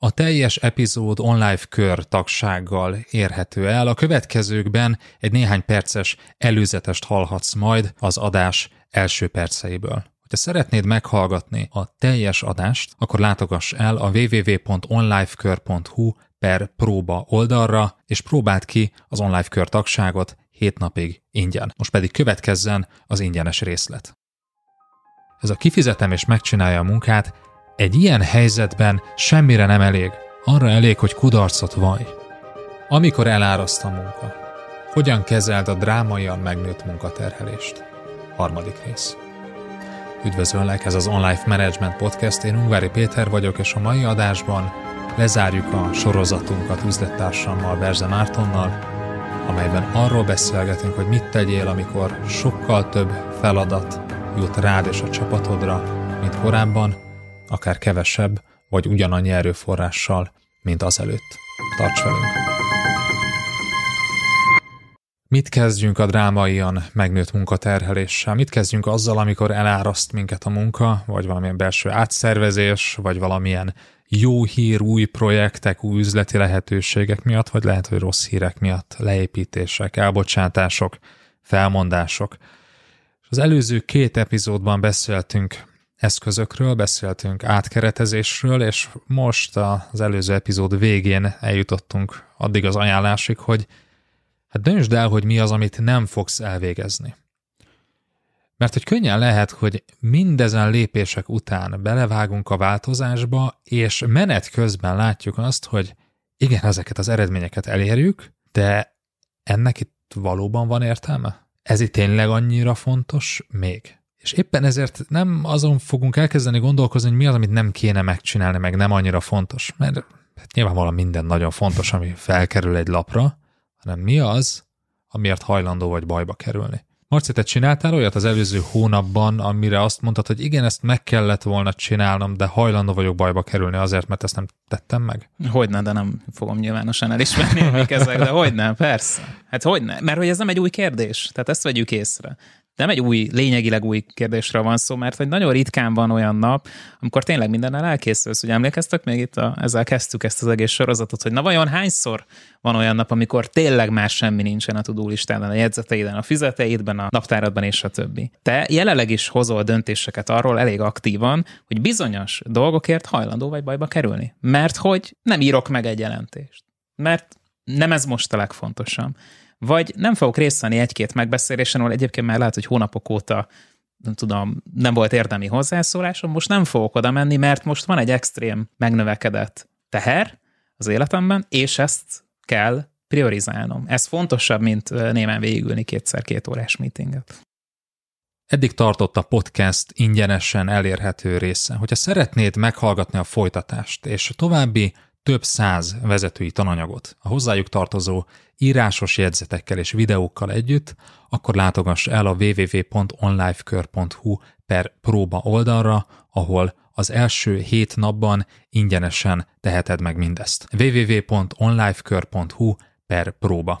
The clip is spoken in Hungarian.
A teljes epizód online kör tagsággal érhető el. A következőkben egy néhány perces előzetest hallhatsz majd az adás első perceiből. Ha szeretnéd meghallgatni a teljes adást, akkor látogass el a www.onlifekör.hu per próba oldalra, és próbáld ki az online kör tagságot 7 napig ingyen. Most pedig következzen az ingyenes részlet. Ez a kifizetem és megcsinálja a munkát, egy ilyen helyzetben semmire nem elég, arra elég, hogy kudarcot vaj. Amikor eláraszt a munka, hogyan kezeld a drámaian megnőtt munkaterhelést? Harmadik rész. Üdvözöllek, ez az Online Management Podcast, én Ungvári Péter vagyok, és a mai adásban lezárjuk a sorozatunkat üzlettársammal, Berze Mártonnal, amelyben arról beszélgetünk, hogy mit tegyél, amikor sokkal több feladat jut rád és a csapatodra, mint korábban, akár kevesebb, vagy ugyanannyi erőforrással, mint azelőtt. Tarts velünk! Mit kezdjünk a drámaian megnőtt munkaterheléssel? Mit kezdjünk azzal, amikor eláraszt minket a munka, vagy valamilyen belső átszervezés, vagy valamilyen jó hír, új projektek, új üzleti lehetőségek miatt, vagy lehet, hogy rossz hírek miatt, leépítések, elbocsátások, felmondások. Az előző két epizódban beszéltünk eszközökről, beszéltünk átkeretezésről, és most az előző epizód végén eljutottunk addig az ajánlásig, hogy hát döntsd el, hogy mi az, amit nem fogsz elvégezni. Mert hogy könnyen lehet, hogy mindezen lépések után belevágunk a változásba, és menet közben látjuk azt, hogy igen, ezeket az eredményeket elérjük, de ennek itt valóban van értelme? Ez itt tényleg annyira fontos még? És éppen ezért nem azon fogunk elkezdeni gondolkozni, hogy mi az, amit nem kéne megcsinálni, meg nem annyira fontos, mert hát nyilvánvalóan minden nagyon fontos, ami felkerül egy lapra, hanem mi az, amiért hajlandó vagy bajba kerülni. Marci, te csináltál olyat az előző hónapban, amire azt mondtad, hogy igen, ezt meg kellett volna csinálnom, de hajlandó vagyok bajba kerülni azért, mert ezt nem tettem meg? Hogyne, de nem fogom nyilvánosan elismerni, mik ezek, de hogyne, persze. Hát hogyne, mert hogy ez nem egy új kérdés, tehát ezt vegyük észre nem egy új, lényegileg új kérdésről van szó, mert hogy nagyon ritkán van olyan nap, amikor tényleg mindennel elkészülsz. Ugye emlékeztek még itt, a, ezzel kezdtük ezt az egész sorozatot, hogy na vajon hányszor van olyan nap, amikor tényleg más semmi nincsen a tudó listán, a jegyzeteiden, a fizeteidben, a naptáradban és a többi. Te jelenleg is hozol döntéseket arról elég aktívan, hogy bizonyos dolgokért hajlandó vagy bajba kerülni. Mert hogy nem írok meg egy jelentést. Mert nem ez most a legfontosabb vagy nem fogok részt venni egy-két megbeszélésen, ahol egyébként már lehet, hogy hónapok óta nem tudom, nem volt érdemi hozzászólásom, most nem fogok oda menni, mert most van egy extrém megnövekedett teher az életemben, és ezt kell priorizálnom. Ez fontosabb, mint némen végigülni kétszer két órás meetinget. Eddig tartott a podcast ingyenesen elérhető része. Hogyha szeretnéd meghallgatni a folytatást és további több száz vezetői tananyagot a hozzájuk tartozó írásos jegyzetekkel és videókkal együtt, akkor látogass el a www.onlifekör.hu per próba oldalra, ahol az első hét napban ingyenesen teheted meg mindezt. www.onlifekör.hu per próba.